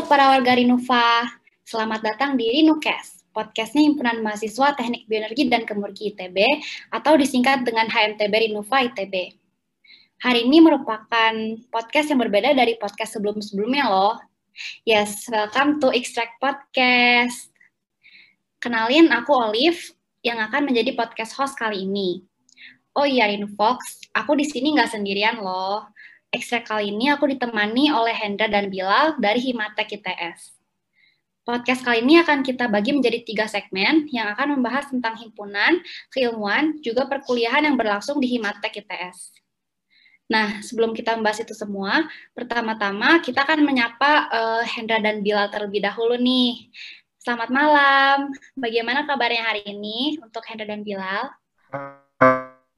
Para warga Rinuva, selamat datang di Rinukes, podcastnya Himpunan Mahasiswa Teknik Bioenergi dan Kemurki ITB, atau disingkat dengan HMTB Rinuva ITB. Hari ini merupakan podcast yang berbeda dari podcast sebelum-sebelumnya loh. Yes, welcome to Extract Podcast. Kenalin, aku Olive, yang akan menjadi podcast host kali ini. Oh iya, Rinfox, aku di sini nggak sendirian loh Ekstrak kali ini aku ditemani oleh Hendra dan Bilal dari Himatek ITS. Podcast kali ini akan kita bagi menjadi tiga segmen yang akan membahas tentang himpunan, keilmuan, juga perkuliahan yang berlangsung di Himatek ITS. Nah, sebelum kita membahas itu semua, pertama-tama kita akan menyapa uh, Hendra dan Bilal terlebih dahulu nih. Selamat malam. Bagaimana kabarnya hari ini untuk Hendra dan Bilal?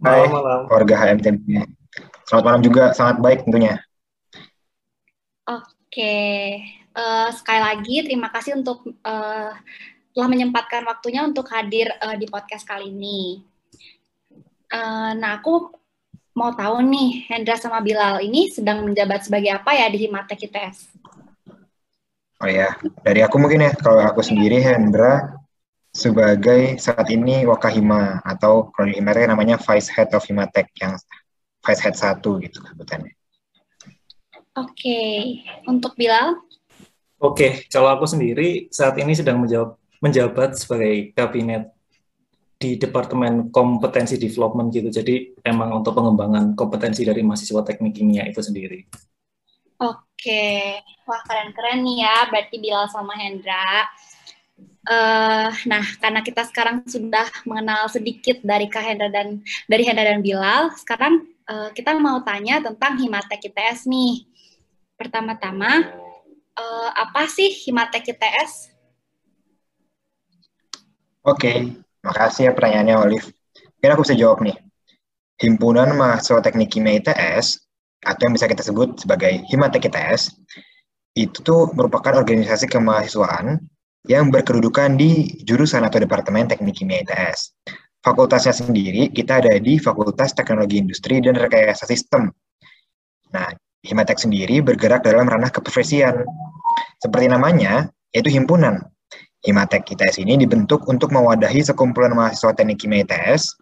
Hai, keluarga HMTB. Selamat malam juga, sangat baik tentunya. Oke, uh, sekali lagi terima kasih untuk uh, telah menyempatkan waktunya untuk hadir uh, di podcast kali ini. Uh, nah, aku mau tahu nih, Hendra sama Bilal ini sedang menjabat sebagai apa ya di Himatek ITS? Oh ya, dari aku mungkin ya, kalau aku sendiri Hendra sebagai saat ini Wakahima atau kalau di Himatek namanya Vice Head of Himatek yang Vice Head 1 gitu sebutannya. Oke, okay. untuk Bilal? Oke, okay. kalau aku sendiri saat ini sedang menjawab, menjabat sebagai kabinet di Departemen Kompetensi Development gitu. Jadi emang untuk pengembangan kompetensi dari mahasiswa teknik kimia itu sendiri. Oke, wah keren-keren nih ya. Berarti Bilal sama Hendra. Uh, nah, karena kita sekarang sudah mengenal sedikit dari Kak Hendra dan dari Hendra dan Bilal, sekarang uh, kita mau tanya tentang Himatek ITS nih. Pertama-tama, uh, apa sih Himatek ITS? Oke, makasih ya pertanyaannya Olive. Mungkin aku bisa jawab nih. Himpunan Mahasiswa Teknik Kimia ITS, atau yang bisa kita sebut sebagai Himatek ITS, itu tuh merupakan organisasi kemahasiswaan yang berkedudukan di jurusan atau Departemen Teknik Kimia ITS fakultasnya sendiri, kita ada di Fakultas Teknologi Industri dan Rekayasa Sistem. Nah, Himatek sendiri bergerak dalam ranah keprofesian. Seperti namanya, yaitu himpunan. Himatek ITS ini dibentuk untuk mewadahi sekumpulan mahasiswa teknik kimia ITS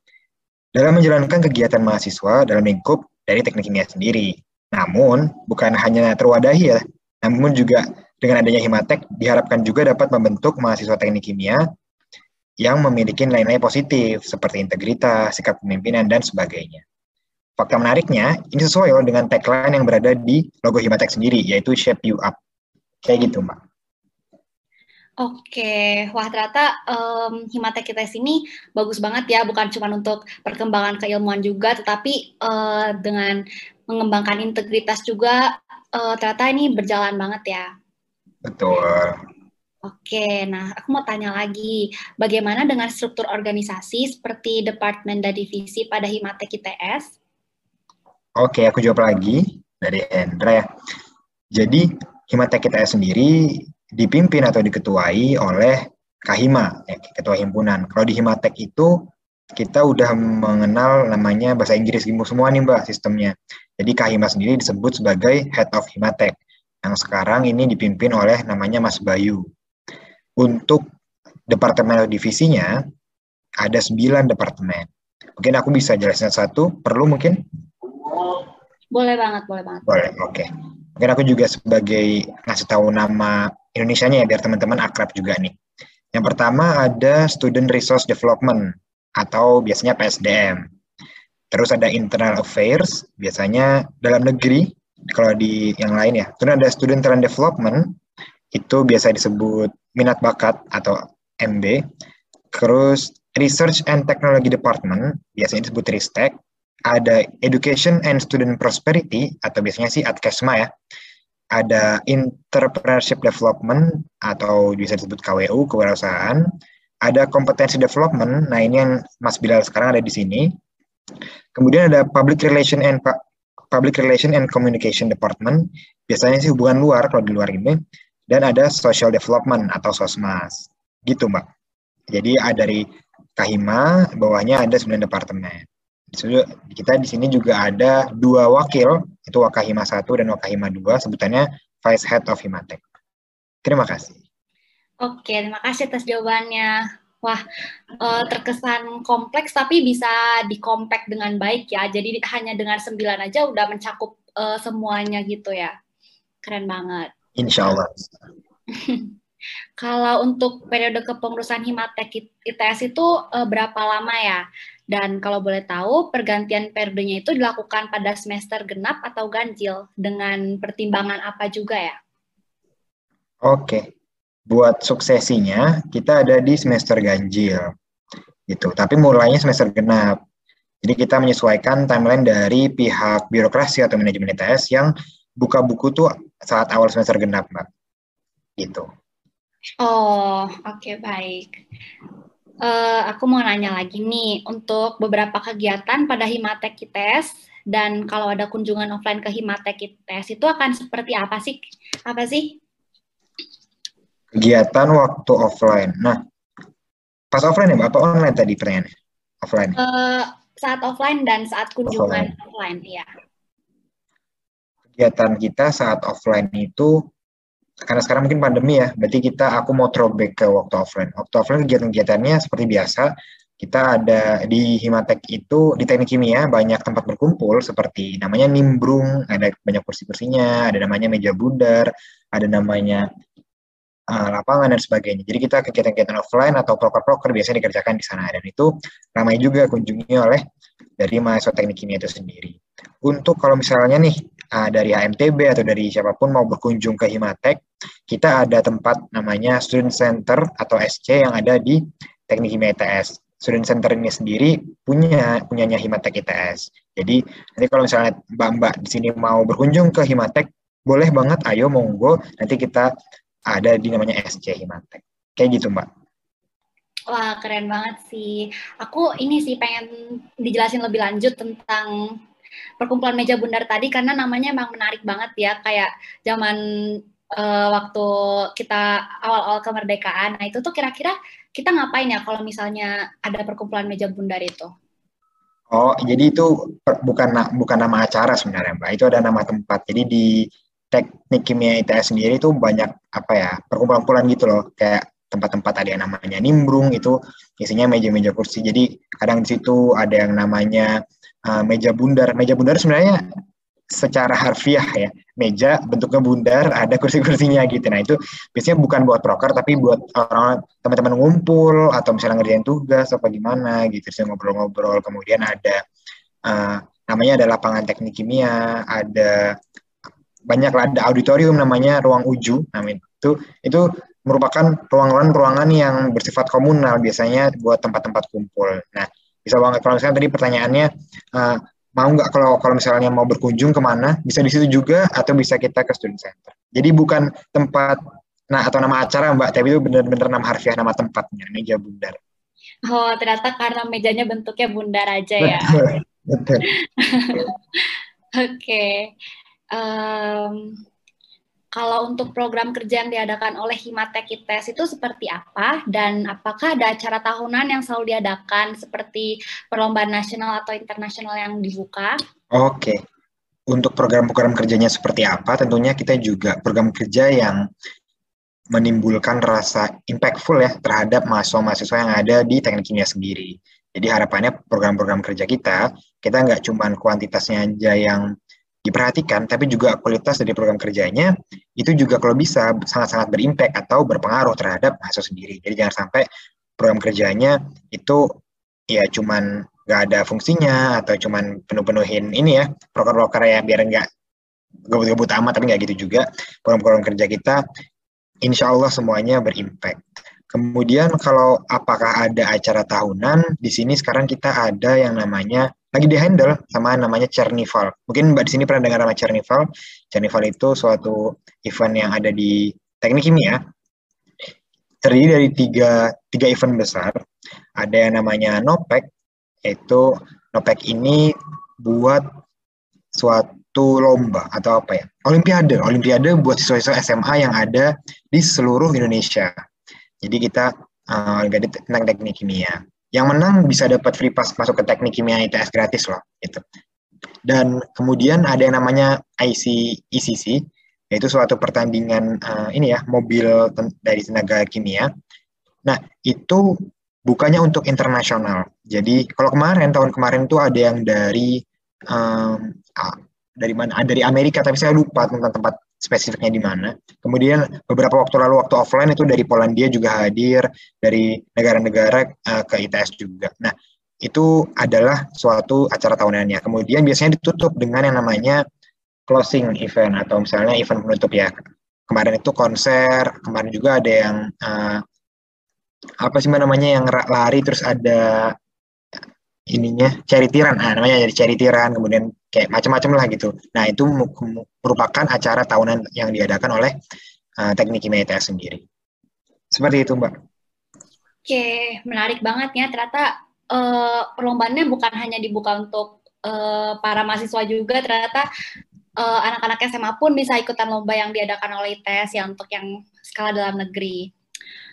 dalam menjalankan kegiatan mahasiswa dalam lingkup dari teknik kimia sendiri. Namun, bukan hanya terwadahi ya, namun juga dengan adanya Himatek diharapkan juga dapat membentuk mahasiswa teknik kimia yang memiliki nilai-nilai positif seperti integritas, sikap kepemimpinan, dan sebagainya. Fakta menariknya, ini sesuai dengan tagline yang berada di logo Himatek sendiri, yaitu Shape You Up. Kayak gitu, Mbak. Oke, wah ternyata um, Himatek kita sini bagus banget ya, bukan cuma untuk perkembangan keilmuan juga, tetapi uh, dengan mengembangkan integritas juga, uh, ternyata ini berjalan banget ya. Betul. Oke, nah aku mau tanya lagi, bagaimana dengan struktur organisasi seperti departemen dan divisi pada Himatek ITS? Oke, aku jawab lagi dari Hendra ya. Jadi Himatek ITS sendiri dipimpin atau diketuai oleh Kahima, ya, ketua himpunan. Kalau di Himatek itu kita udah mengenal namanya bahasa Inggris semua nih Mbak sistemnya. Jadi Kahima sendiri disebut sebagai Head of Himatek yang sekarang ini dipimpin oleh namanya Mas Bayu. Untuk departemen atau divisinya, ada sembilan departemen. Mungkin aku bisa jelasin satu, perlu mungkin? Boleh banget, boleh banget. Boleh, oke. Okay. Mungkin aku juga sebagai ngasih tahu nama Indonesia-nya ya, biar teman-teman akrab juga nih. Yang pertama ada Student Resource Development, atau biasanya PSDM. Terus ada Internal Affairs, biasanya dalam negeri, kalau di yang lain ya. Terus ada Student Talent Development, itu biasa disebut minat bakat atau MB. Terus Research and Technology Department, biasanya disebut RISTEC. Ada Education and Student Prosperity, atau biasanya sih ADKESMA ya. Ada Entrepreneurship Development, atau bisa disebut KWU, kewirausahaan. Ada Kompetensi Development, nah ini yang Mas Bilal sekarang ada di sini. Kemudian ada Public Relation and Public Relation and Communication Department, biasanya sih hubungan luar kalau di luar ini dan ada social development atau sosmas gitu mbak jadi ada dari kahima bawahnya ada sembilan departemen kita di sini juga ada dua wakil itu wakahima satu dan wakahima dua sebutannya vice head of himatek Terima kasih. Oke, terima kasih atas jawabannya. Wah, uh, terkesan kompleks tapi bisa dikompact dengan baik ya. Jadi hanya dengan sembilan aja udah mencakup uh, semuanya gitu ya. Keren banget. Insya Allah. Kalau untuk periode kepengurusan Himatek ITS itu uh, berapa lama ya? Dan kalau boleh tahu, pergantian periodenya itu dilakukan pada semester genap atau ganjil dengan pertimbangan apa juga ya? Oke buat suksesinya kita ada di semester ganjil gitu tapi mulainya semester genap jadi kita menyesuaikan timeline dari pihak birokrasi atau manajemen ITS yang buka buku tuh saat awal semester genap mbak gitu oh oke okay, baik uh, aku mau nanya lagi nih untuk beberapa kegiatan pada Himatek ITS dan kalau ada kunjungan offline ke Himatek ITS itu akan seperti apa sih apa sih Kegiatan waktu offline. Nah, pas offline ya, Mbak? Apa online tadi pertanyaannya? Offline? Uh, saat offline dan saat kunjungan offline, offline ya. Kegiatan kita saat offline itu, karena sekarang mungkin pandemi ya, berarti kita, aku mau throwback ke waktu offline. Waktu offline kegiatan-kegiatannya seperti biasa, kita ada di Himatek itu, di teknik kimia, banyak tempat berkumpul, seperti namanya nimbrung, ada banyak kursi-kursinya, ada namanya meja bundar, ada namanya uh, lapangan dan sebagainya. Jadi kita kegiatan-kegiatan offline atau proker-proker biasanya dikerjakan di sana dan itu ramai juga kunjungi oleh dari mahasiswa teknik kimia itu sendiri. Untuk kalau misalnya nih uh, dari HMTB atau dari siapa pun mau berkunjung ke Himatek, kita ada tempat namanya Student Center atau SC yang ada di Teknik Kimia ITS. Student Center ini sendiri punya punyanya Himatek ITS. Jadi nanti kalau misalnya mbak-mbak di sini mau berkunjung ke Himatek, boleh banget, ayo monggo. Nanti kita ada di namanya SC Himatek. Kayak gitu, Mbak. Wah, keren banget sih. Aku ini sih pengen dijelasin lebih lanjut tentang perkumpulan meja bundar tadi karena namanya emang menarik banget ya kayak zaman uh, waktu kita awal-awal kemerdekaan. Nah, itu tuh kira-kira kita ngapain ya kalau misalnya ada perkumpulan meja bundar itu? Oh, jadi itu bukan bukan nama acara sebenarnya, Mbak. Itu ada nama tempat. Jadi di teknik kimia ITS sendiri itu banyak apa ya perkumpulan-kumpulan gitu loh kayak tempat-tempat ada yang namanya nimbrung itu isinya meja-meja kursi jadi kadang di situ ada yang namanya uh, meja bundar. Meja bundar sebenarnya secara harfiah ya. Meja bentuknya bundar ada kursi-kursinya gitu. Nah itu biasanya bukan buat proker tapi buat orang teman-teman ngumpul atau misalnya ngerjain tugas apa gimana gitu. Sih ngobrol-ngobrol kemudian ada uh, namanya ada lapangan teknik kimia ada banyak ada auditorium namanya ruang uju. Namanya itu itu merupakan ruangan-ruangan yang bersifat komunal biasanya buat tempat-tempat kumpul. Nah, bisa banget kalau misalnya tadi pertanyaannya uh, mau nggak kalau kalau misalnya mau berkunjung ke mana bisa di situ juga atau bisa kita ke student center. Jadi bukan tempat nah atau nama acara mbak tapi itu benar-benar nama harfiah nama tempatnya meja bundar. Oh ternyata karena mejanya bentuknya bundar aja ya. Betul. Oke. okay um, kalau untuk program kerja yang diadakan oleh Himatek ITES itu seperti apa dan apakah ada acara tahunan yang selalu diadakan seperti perlombaan nasional atau internasional yang dibuka? Oke. Untuk program-program kerjanya seperti apa? Tentunya kita juga program kerja yang menimbulkan rasa impactful ya terhadap mahasiswa-mahasiswa yang ada di teknik kimia sendiri. Jadi harapannya program-program kerja kita, kita nggak cuma kuantitasnya aja yang diperhatikan, tapi juga kualitas dari program kerjanya itu juga kalau bisa sangat-sangat berimpact atau berpengaruh terhadap mahasiswa sendiri. Jadi jangan sampai program kerjanya itu ya cuman nggak ada fungsinya atau cuman penuh-penuhin ini ya proker-proker ya biar nggak gebut-gebut amat tapi nggak gitu juga program-program kerja kita insya Allah semuanya berimpact. Kemudian kalau apakah ada acara tahunan, di sini sekarang kita ada yang namanya lagi di handle sama namanya Chernival. Mungkin Mbak di sini pernah dengar nama Chernival. Chernival itu suatu event yang ada di teknik kimia. Terdiri dari tiga, tiga event besar. Ada yang namanya NOPEC, yaitu NOPEC ini buat suatu lomba atau apa ya? Olimpiade. Olimpiade buat siswa-siswa SMA yang ada di seluruh Indonesia. Jadi kita uh, tentang teknik kimia yang menang bisa dapat free pass masuk ke teknik kimia ITS gratis loh gitu. Dan kemudian ada yang namanya IC ECC yaitu suatu pertandingan uh, ini ya mobil dari tenaga kimia. Nah itu bukannya untuk internasional. Jadi kalau kemarin tahun kemarin itu ada yang dari um, dari mana? Dari Amerika tapi saya lupa tentang tempat spesifiknya di mana. Kemudian beberapa waktu lalu waktu offline itu dari Polandia juga hadir, dari negara-negara uh, ke ITS juga. Nah itu adalah suatu acara tahunannya. Kemudian biasanya ditutup dengan yang namanya closing event atau misalnya event penutup ya. Kemarin itu konser, kemarin juga ada yang uh, apa sih namanya yang lari terus ada ininya charity run, nah, namanya jadi charity run, kemudian kayak macam-macam lah gitu. Nah itu merupakan acara tahunan yang diadakan oleh uh, teknik kimia ITS sendiri. Seperti itu mbak. Oke, menarik banget ya. Ternyata uh, perlombaannya bukan hanya dibuka untuk uh, para mahasiswa juga, ternyata uh, anak-anak SMA pun bisa ikutan lomba yang diadakan oleh ITS ya untuk yang skala dalam negeri.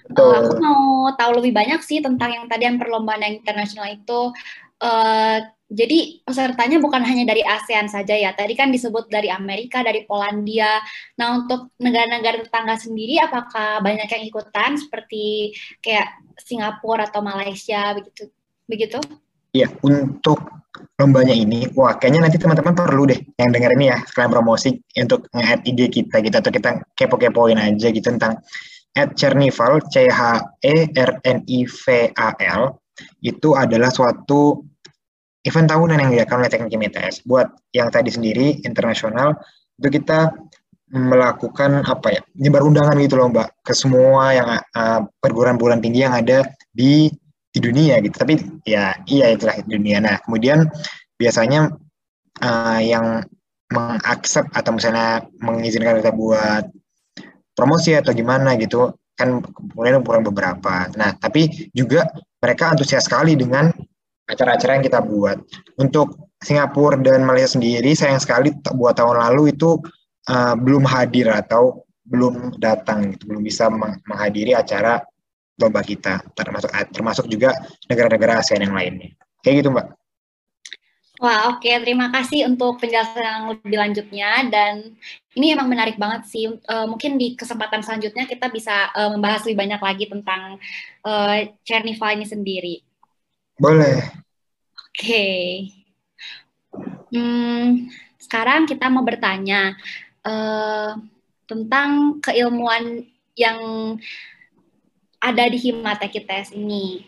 Uh, aku mau tahu lebih banyak sih tentang yang tadi yang perlombaan yang internasional itu. Uh, jadi pesertanya bukan hanya dari ASEAN saja ya. Tadi kan disebut dari Amerika, dari Polandia. Nah untuk negara-negara tetangga sendiri, apakah banyak yang ikutan seperti kayak Singapura atau Malaysia begitu? Begitu? Iya, untuk lombanya ini, wah kayaknya nanti teman-teman perlu deh yang denger ini ya, sekalian promosi untuk nge-add ide kita gitu, atau kita kepo-kepoin aja gitu tentang at Chernival, C H E R N I V A L, itu adalah suatu event tahunan yang diadakan oleh Teknik. Buat yang tadi sendiri, internasional, itu kita melakukan apa ya, nyebar undangan gitu loh Mbak, ke semua yang uh, perguruan bulan tinggi yang ada di di dunia gitu. Tapi ya iya itulah dunia. Nah kemudian biasanya uh, yang mengakses atau misalnya mengizinkan kita buat promosi atau gimana gitu kan kemudian kurang beberapa. Nah tapi juga mereka antusias sekali dengan acara-acara yang kita buat untuk Singapura dan Malaysia sendiri sayang sekali buat tahun lalu itu uh, belum hadir atau belum datang gitu, belum bisa menghadiri acara lomba kita, termasuk termasuk juga negara-negara ASEAN yang lainnya. Kayak gitu, Mbak. Wah, oke. Okay. Terima kasih untuk penjelasan yang lebih lanjutnya. Dan ini emang menarik banget sih. Uh, mungkin di kesempatan selanjutnya kita bisa uh, membahas lebih banyak lagi tentang uh, Chernival ini sendiri. Boleh. Oke. Okay. Hmm, sekarang kita mau bertanya uh, tentang keilmuan yang ada di Himatek ITS ini.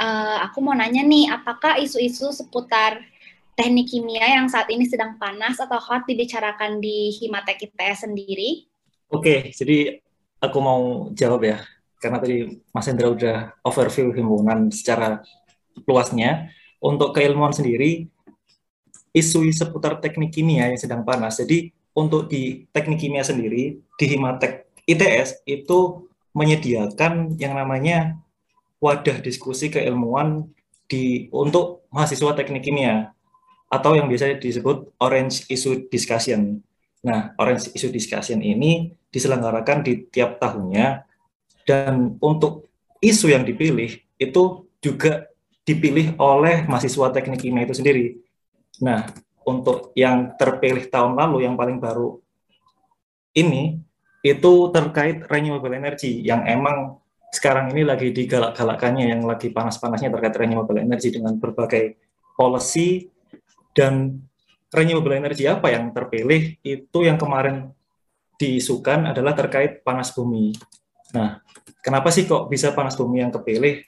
Uh, aku mau nanya nih, apakah isu-isu seputar teknik kimia yang saat ini sedang panas atau hot dibicarakan di Himatek ITS sendiri? Oke, jadi aku mau jawab ya, karena tadi Mas Hendra udah overview himpunan secara luasnya. Untuk keilmuan sendiri, isu seputar teknik kimia yang sedang panas. Jadi untuk di teknik kimia sendiri, di Himatek ITS itu menyediakan yang namanya wadah diskusi keilmuan di untuk mahasiswa teknik kimia atau yang biasa disebut Orange Issue Discussion. Nah, Orange Issue Discussion ini diselenggarakan di tiap tahunnya dan untuk isu yang dipilih itu juga dipilih oleh mahasiswa teknik kimia itu sendiri. Nah, untuk yang terpilih tahun lalu yang paling baru ini itu terkait renewable energy yang emang sekarang ini lagi digalak-galakannya yang lagi panas-panasnya terkait renewable energy dengan berbagai policy dan renewable energy apa yang terpilih itu yang kemarin diisukan adalah terkait panas bumi. Nah, kenapa sih kok bisa panas bumi yang kepilih?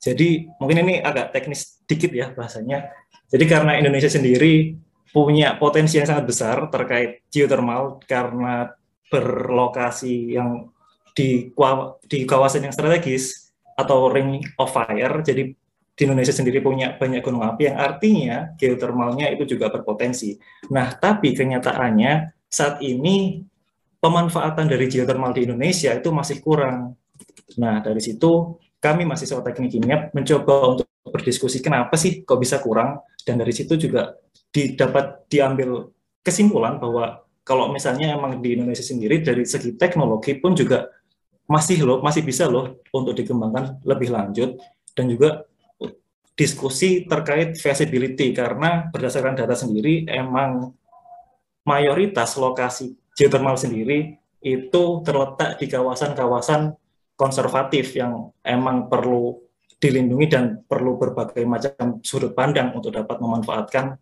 Jadi mungkin ini agak teknis dikit ya bahasanya. Jadi karena Indonesia sendiri punya potensi yang sangat besar terkait geothermal karena berlokasi yang di di kawasan yang strategis atau ring of fire. Jadi di Indonesia sendiri punya banyak gunung api yang artinya geotermalnya itu juga berpotensi. Nah, tapi kenyataannya saat ini pemanfaatan dari geothermal di Indonesia itu masih kurang. Nah, dari situ kami mahasiswa teknik kimia mencoba untuk berdiskusi kenapa sih kok bisa kurang dan dari situ juga didapat diambil kesimpulan bahwa kalau misalnya emang di Indonesia sendiri dari segi teknologi pun juga masih loh masih bisa loh untuk dikembangkan lebih lanjut dan juga diskusi terkait feasibility karena berdasarkan data sendiri emang mayoritas lokasi geothermal sendiri itu terletak di kawasan-kawasan konservatif yang emang perlu dilindungi dan perlu berbagai macam sudut pandang untuk dapat memanfaatkan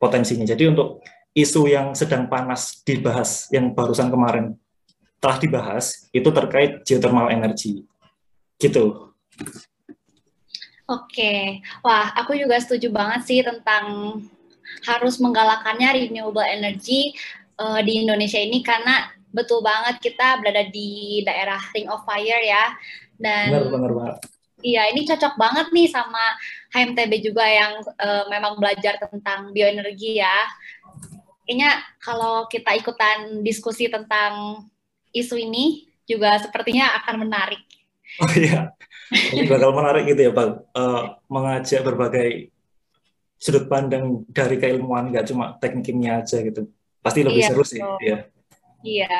potensinya. Jadi untuk isu yang sedang panas dibahas yang barusan kemarin telah dibahas itu terkait geothermal energy. Gitu. Oke, wah aku juga setuju banget sih tentang harus menggalakkannya renewable energy uh, di Indonesia ini karena betul banget kita berada di daerah Ring of Fire ya. Dan benar, benar banget. Iya, ini cocok banget nih sama HMTB juga yang uh, memang belajar tentang bioenergi ya. Kayaknya kalau kita ikutan diskusi tentang isu ini juga sepertinya akan menarik. Oh iya, ini bakal menarik gitu ya Pak, uh, mengajak berbagai sudut pandang dari keilmuan, nggak cuma teknik kimia aja gitu. Pasti lebih iya, seru sih. Iya. Iya.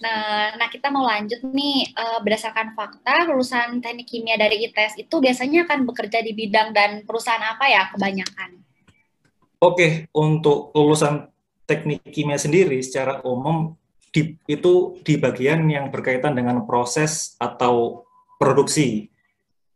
Nah, nah kita mau lanjut nih uh, berdasarkan fakta lulusan teknik kimia dari ITS itu biasanya akan bekerja di bidang dan perusahaan apa ya kebanyakan? Oke, untuk lulusan teknik kimia sendiri secara umum di, itu di bagian yang berkaitan dengan proses atau produksi.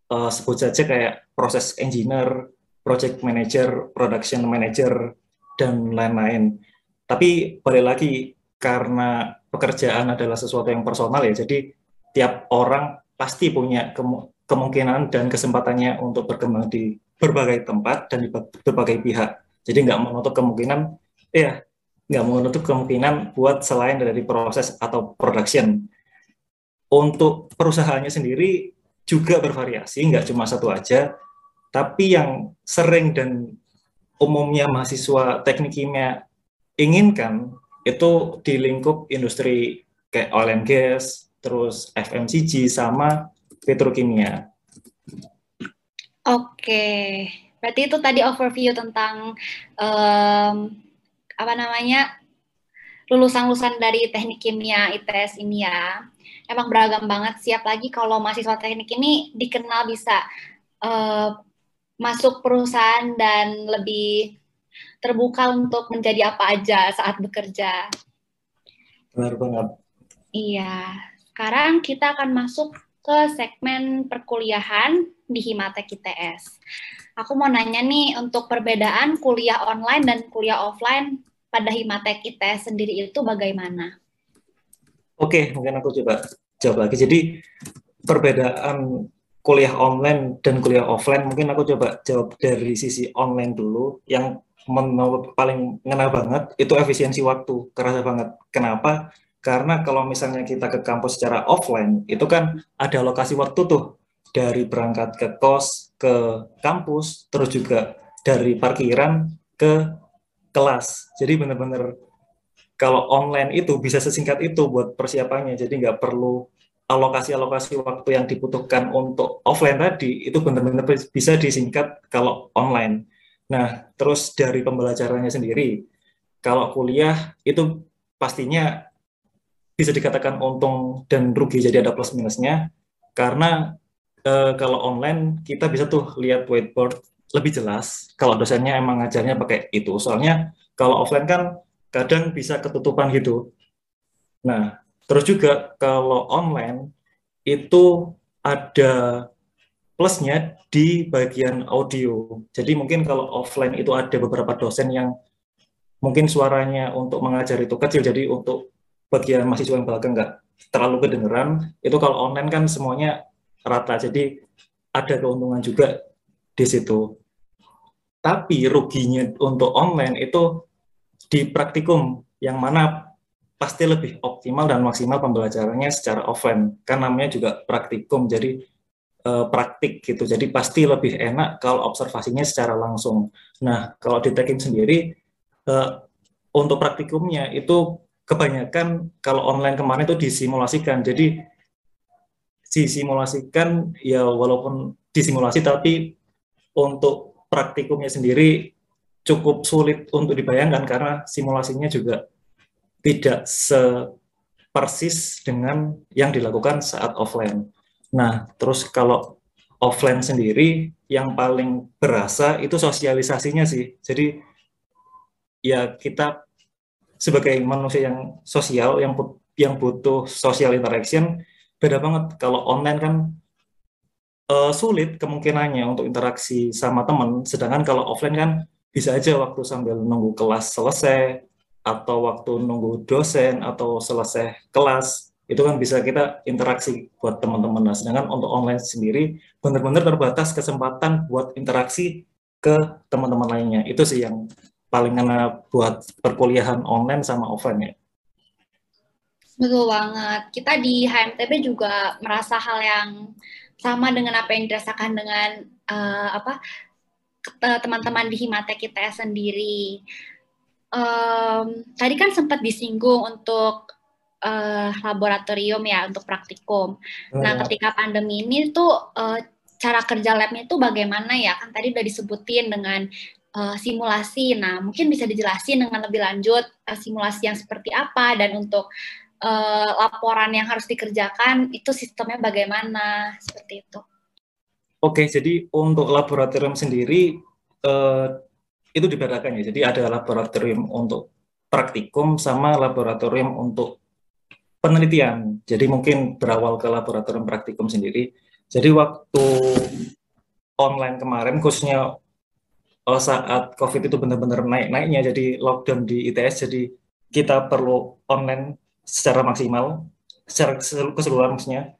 Uh, sebut saja kayak proses engineer, project manager, production manager, dan lain-lain. Tapi balik lagi karena pekerjaan adalah sesuatu yang personal ya, jadi tiap orang pasti punya kemungkinan dan kesempatannya untuk berkembang di berbagai tempat dan di berbagai pihak. Jadi nggak menutup kemungkinan, ya nggak menutup kemungkinan buat selain dari proses atau production. Untuk perusahaannya sendiri juga bervariasi, nggak cuma satu aja, tapi yang sering dan umumnya mahasiswa teknik kimia inginkan itu di lingkup industri kayak oil and gas, terus FMCG sama petrokimia. Oke, berarti itu tadi overview tentang um, apa namanya lulusan-lulusan dari teknik kimia ITS ini ya. Emang beragam banget. Siap lagi kalau mahasiswa teknik ini dikenal bisa uh, masuk perusahaan dan lebih terbuka untuk menjadi apa aja saat bekerja. Benar banget. Iya. Sekarang kita akan masuk ke segmen perkuliahan di Himatek ITS. Aku mau nanya nih untuk perbedaan kuliah online dan kuliah offline pada Himatek ITS sendiri itu bagaimana? Oke, mungkin aku coba jawab lagi. Jadi perbedaan kuliah online dan kuliah offline mungkin aku coba jawab dari sisi online dulu. Yang paling ngena banget itu efisiensi waktu. Kerasa banget. Kenapa? Karena kalau misalnya kita ke kampus secara offline itu kan ada lokasi waktu tuh. Dari berangkat ke kos ke kampus terus juga dari parkiran ke kelas. Jadi benar-benar kalau online itu bisa sesingkat itu buat persiapannya jadi nggak perlu alokasi-alokasi waktu yang dibutuhkan untuk offline tadi itu benar-benar bisa disingkat kalau online Nah, terus dari pembelajarannya sendiri, kalau kuliah itu pastinya bisa dikatakan untung dan rugi, jadi ada plus minusnya. Karena e, kalau online kita bisa tuh lihat whiteboard lebih jelas kalau dosennya emang ngajarnya pakai itu. Soalnya kalau offline kan kadang bisa ketutupan gitu. Nah, terus juga kalau online itu ada plusnya di bagian audio. Jadi mungkin kalau offline itu ada beberapa dosen yang mungkin suaranya untuk mengajar itu kecil, jadi untuk bagian mahasiswa yang belakang nggak terlalu kedengeran. Itu kalau online kan semuanya rata, jadi ada keuntungan juga di situ. Tapi ruginya untuk online itu di praktikum yang mana pasti lebih optimal dan maksimal pembelajarannya secara offline. Kan namanya juga praktikum, jadi uh, praktik gitu. Jadi pasti lebih enak kalau observasinya secara langsung. Nah, kalau di Tekim sendiri uh, untuk praktikumnya itu kebanyakan kalau online kemarin itu disimulasikan. Jadi disimulasikan ya walaupun disimulasi tapi untuk praktikumnya sendiri cukup sulit untuk dibayangkan karena simulasinya juga tidak sepersis dengan yang dilakukan saat offline. Nah, terus kalau offline sendiri yang paling berasa itu sosialisasinya sih. Jadi ya kita sebagai manusia yang sosial yang yang butuh social interaction beda banget kalau online kan uh, sulit kemungkinannya untuk interaksi sama teman sedangkan kalau offline kan bisa aja waktu sambil nunggu kelas selesai atau waktu nunggu dosen atau selesai kelas itu kan bisa kita interaksi buat teman-teman. Nah, sedangkan untuk online sendiri benar-benar terbatas kesempatan buat interaksi ke teman-teman lainnya. Itu sih yang paling kena buat perkuliahan online sama offline ya. Betul banget. Kita di HMTB juga merasa hal yang sama dengan apa yang dirasakan dengan uh, apa teman-teman di Himatek kita sendiri um, tadi kan sempat disinggung untuk uh, laboratorium ya untuk praktikum. Nah, ketika pandemi ini tuh uh, cara kerja labnya itu bagaimana ya? Kan tadi udah disebutin dengan uh, simulasi. Nah, mungkin bisa dijelasin dengan lebih lanjut uh, simulasi yang seperti apa dan untuk uh, laporan yang harus dikerjakan itu sistemnya bagaimana seperti itu. Oke, jadi untuk laboratorium sendiri uh, itu dibedakan ya. Jadi ada laboratorium untuk praktikum sama laboratorium untuk penelitian. Jadi mungkin berawal ke laboratorium praktikum sendiri. Jadi waktu online kemarin khususnya oh, saat COVID itu benar-benar naik-naiknya, jadi lockdown di ITS, jadi kita perlu online secara maksimal, secara keseluruhan maksudnya.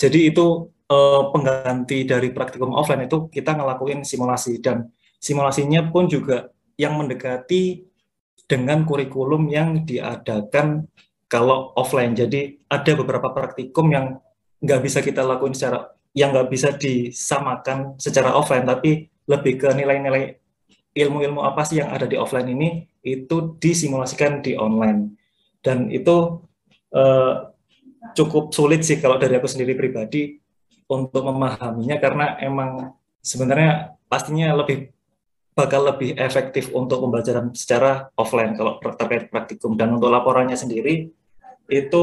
Jadi itu eh, pengganti dari praktikum offline itu kita ngelakuin simulasi. Dan simulasinya pun juga yang mendekati dengan kurikulum yang diadakan kalau offline. Jadi ada beberapa praktikum yang nggak bisa kita lakukan secara yang nggak bisa disamakan secara offline, tapi lebih ke nilai-nilai ilmu-ilmu apa sih yang ada di offline ini itu disimulasikan di online. Dan itu eh, cukup sulit sih kalau dari aku sendiri pribadi untuk memahaminya karena emang sebenarnya pastinya lebih bakal lebih efektif untuk pembelajaran secara offline kalau terkait praktikum dan untuk laporannya sendiri itu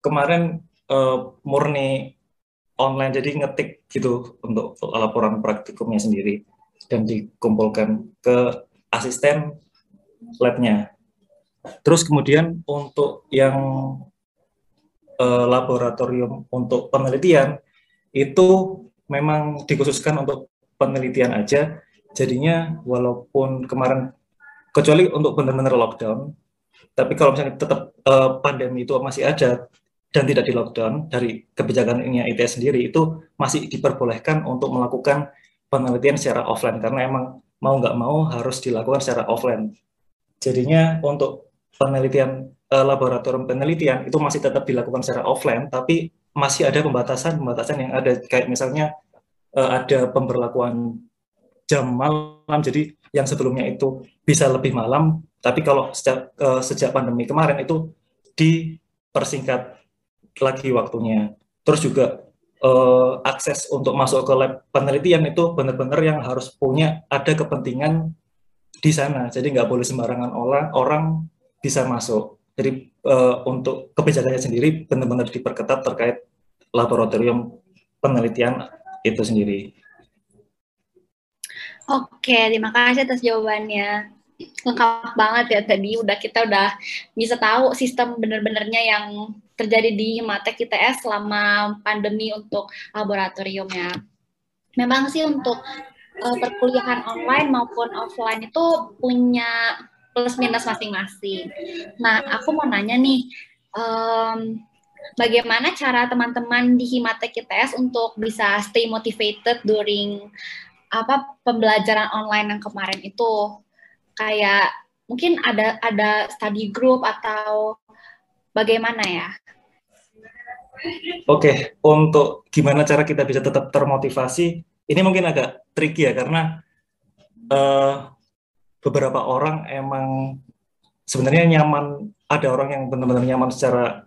kemarin uh, murni online jadi ngetik gitu untuk laporan praktikumnya sendiri dan dikumpulkan ke asisten labnya. Terus kemudian untuk yang uh, laboratorium untuk penelitian itu memang dikhususkan untuk penelitian aja. Jadinya walaupun kemarin kecuali untuk benar-benar lockdown, tapi kalau misalnya tetap uh, pandemi itu masih ada dan tidak di lockdown dari kebijakan ini ITS sendiri itu masih diperbolehkan untuk melakukan penelitian secara offline karena emang mau nggak mau harus dilakukan secara offline. Jadinya untuk penelitian uh, laboratorium penelitian itu masih tetap dilakukan secara offline, tapi masih ada pembatasan-pembatasan yang ada. Kayak misalnya uh, ada pemberlakuan jam malam jadi yang sebelumnya itu bisa lebih malam tapi kalau sejak uh, sejak pandemi kemarin itu dipersingkat lagi waktunya. Terus juga uh, akses untuk masuk ke lab penelitian itu benar-benar yang harus punya ada kepentingan di sana. Jadi nggak boleh sembarangan orang orang bisa masuk jadi uh, untuk kebijakannya sendiri benar-benar diperketat terkait laboratorium penelitian itu sendiri. Oke, terima kasih atas jawabannya. Lengkap banget ya tadi udah kita udah bisa tahu sistem benar-benarnya yang terjadi di Matek ITS selama pandemi untuk laboratoriumnya. Memang sih untuk uh, perkuliahan online maupun offline itu punya plus minus masing-masing. Nah, aku mau nanya nih, um, bagaimana cara teman-teman di Himatek ITS untuk bisa stay motivated during apa pembelajaran online yang kemarin itu kayak mungkin ada ada study group atau bagaimana ya? Oke, untuk gimana cara kita bisa tetap termotivasi, ini mungkin agak tricky ya karena uh, beberapa orang emang sebenarnya nyaman, ada orang yang benar-benar nyaman secara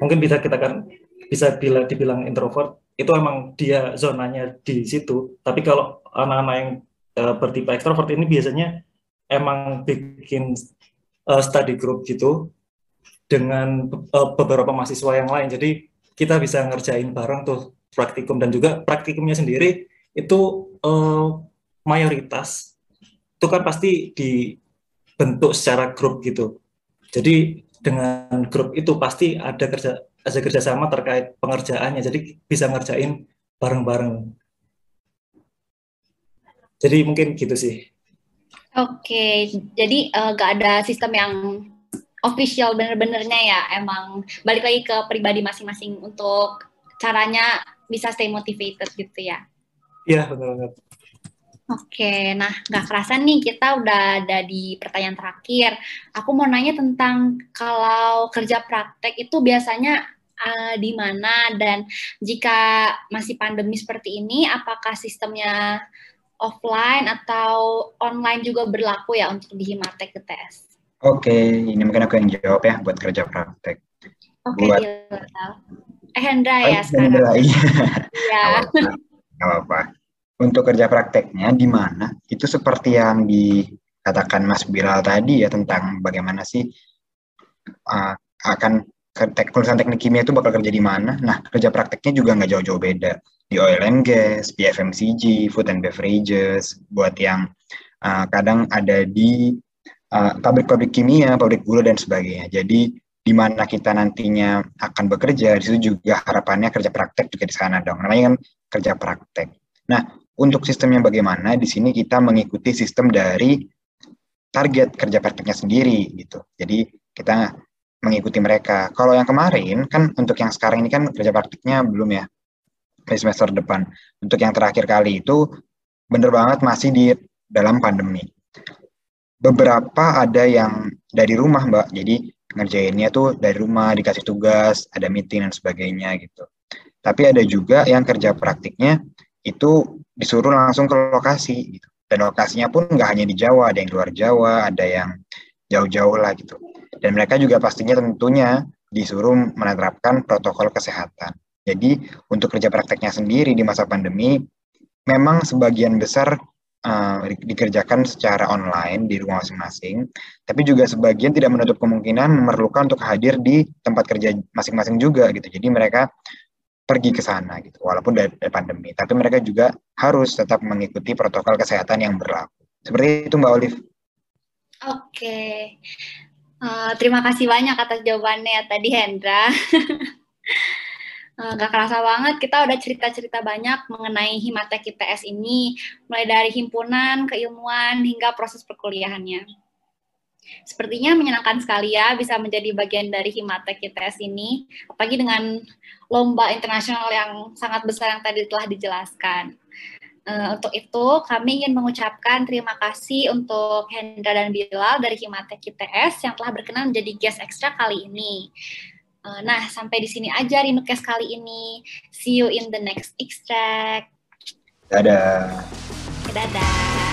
mungkin bisa kita kan bisa bila dibilang introvert itu emang dia zonanya di situ. Tapi kalau anak-anak yang uh, bertipe ekstrovert ini biasanya emang bikin uh, study group gitu dengan uh, beberapa mahasiswa yang lain. Jadi kita bisa ngerjain bareng tuh praktikum. Dan juga praktikumnya sendiri itu uh, mayoritas itu kan pasti di bentuk secara grup gitu. Jadi dengan grup itu pasti ada kerja ada kerjasama terkait pengerjaannya. Jadi bisa ngerjain bareng-bareng. Jadi mungkin gitu sih. Oke, jadi uh, gak ada sistem yang official bener-benernya ya. Emang balik lagi ke pribadi masing-masing untuk caranya bisa stay motivated gitu ya. Iya, benar banget. Oke, nah nggak kerasa nih kita udah ada di pertanyaan terakhir. Aku mau nanya tentang kalau kerja praktek itu biasanya uh, di mana dan jika masih pandemi seperti ini, apakah sistemnya offline atau online juga berlaku ya untuk di Himatek UTS? Oke, ini mungkin aku yang jawab ya buat kerja praktek. Oke, buat... Eh Hendra ya sekarang. Hendra, iya. Iya. apa-apa untuk kerja prakteknya di mana itu seperti yang dikatakan Mas Bilal tadi ya tentang bagaimana sih uh, akan tek lulusan teknik kimia itu bakal kerja di mana. Nah, kerja prakteknya juga nggak jauh-jauh beda. Di oil and gas, di FMCG, food and beverages, buat yang uh, kadang ada di pabrik-pabrik uh, kimia, pabrik gula, dan sebagainya. Jadi, di mana kita nantinya akan bekerja, di situ juga harapannya kerja praktek juga di sana dong. Namanya kan kerja praktek. Nah, untuk sistemnya bagaimana, di sini kita mengikuti sistem dari target kerja prakteknya sendiri gitu. Jadi kita mengikuti mereka. Kalau yang kemarin kan untuk yang sekarang ini kan kerja praktiknya belum ya di semester depan. Untuk yang terakhir kali itu bener banget masih di dalam pandemi. Beberapa ada yang dari rumah mbak, jadi ngerjainnya tuh dari rumah dikasih tugas, ada meeting dan sebagainya gitu. Tapi ada juga yang kerja praktiknya itu disuruh langsung ke lokasi gitu. Dan lokasinya pun nggak hanya di Jawa, ada yang luar Jawa, ada yang jauh-jauh lah gitu. Dan mereka juga pastinya tentunya disuruh menerapkan protokol kesehatan. Jadi untuk kerja prakteknya sendiri di masa pandemi, memang sebagian besar uh, dikerjakan secara online di rumah masing-masing, tapi juga sebagian tidak menutup kemungkinan memerlukan untuk hadir di tempat kerja masing-masing juga gitu. Jadi mereka pergi ke sana gitu walaupun dari, pandemi tapi mereka juga harus tetap mengikuti protokol kesehatan yang berlaku seperti itu Mbak Olive. Oke uh, terima kasih banyak atas jawabannya tadi Hendra uh, Gak kerasa banget kita udah cerita-cerita banyak mengenai Himatek ITS ini mulai dari himpunan, keilmuan hingga proses perkuliahannya. Sepertinya menyenangkan sekali ya bisa menjadi bagian dari Himatek ITS ini, apalagi dengan lomba internasional yang sangat besar yang tadi telah dijelaskan. Uh, untuk itu, kami ingin mengucapkan terima kasih untuk Hendra dan Bilal dari Himatek ITS yang telah berkenan menjadi guest ekstra kali ini. Uh, nah, sampai di sini aja Rinukes kali ini. See you in the next extract. Dadah. Dadah.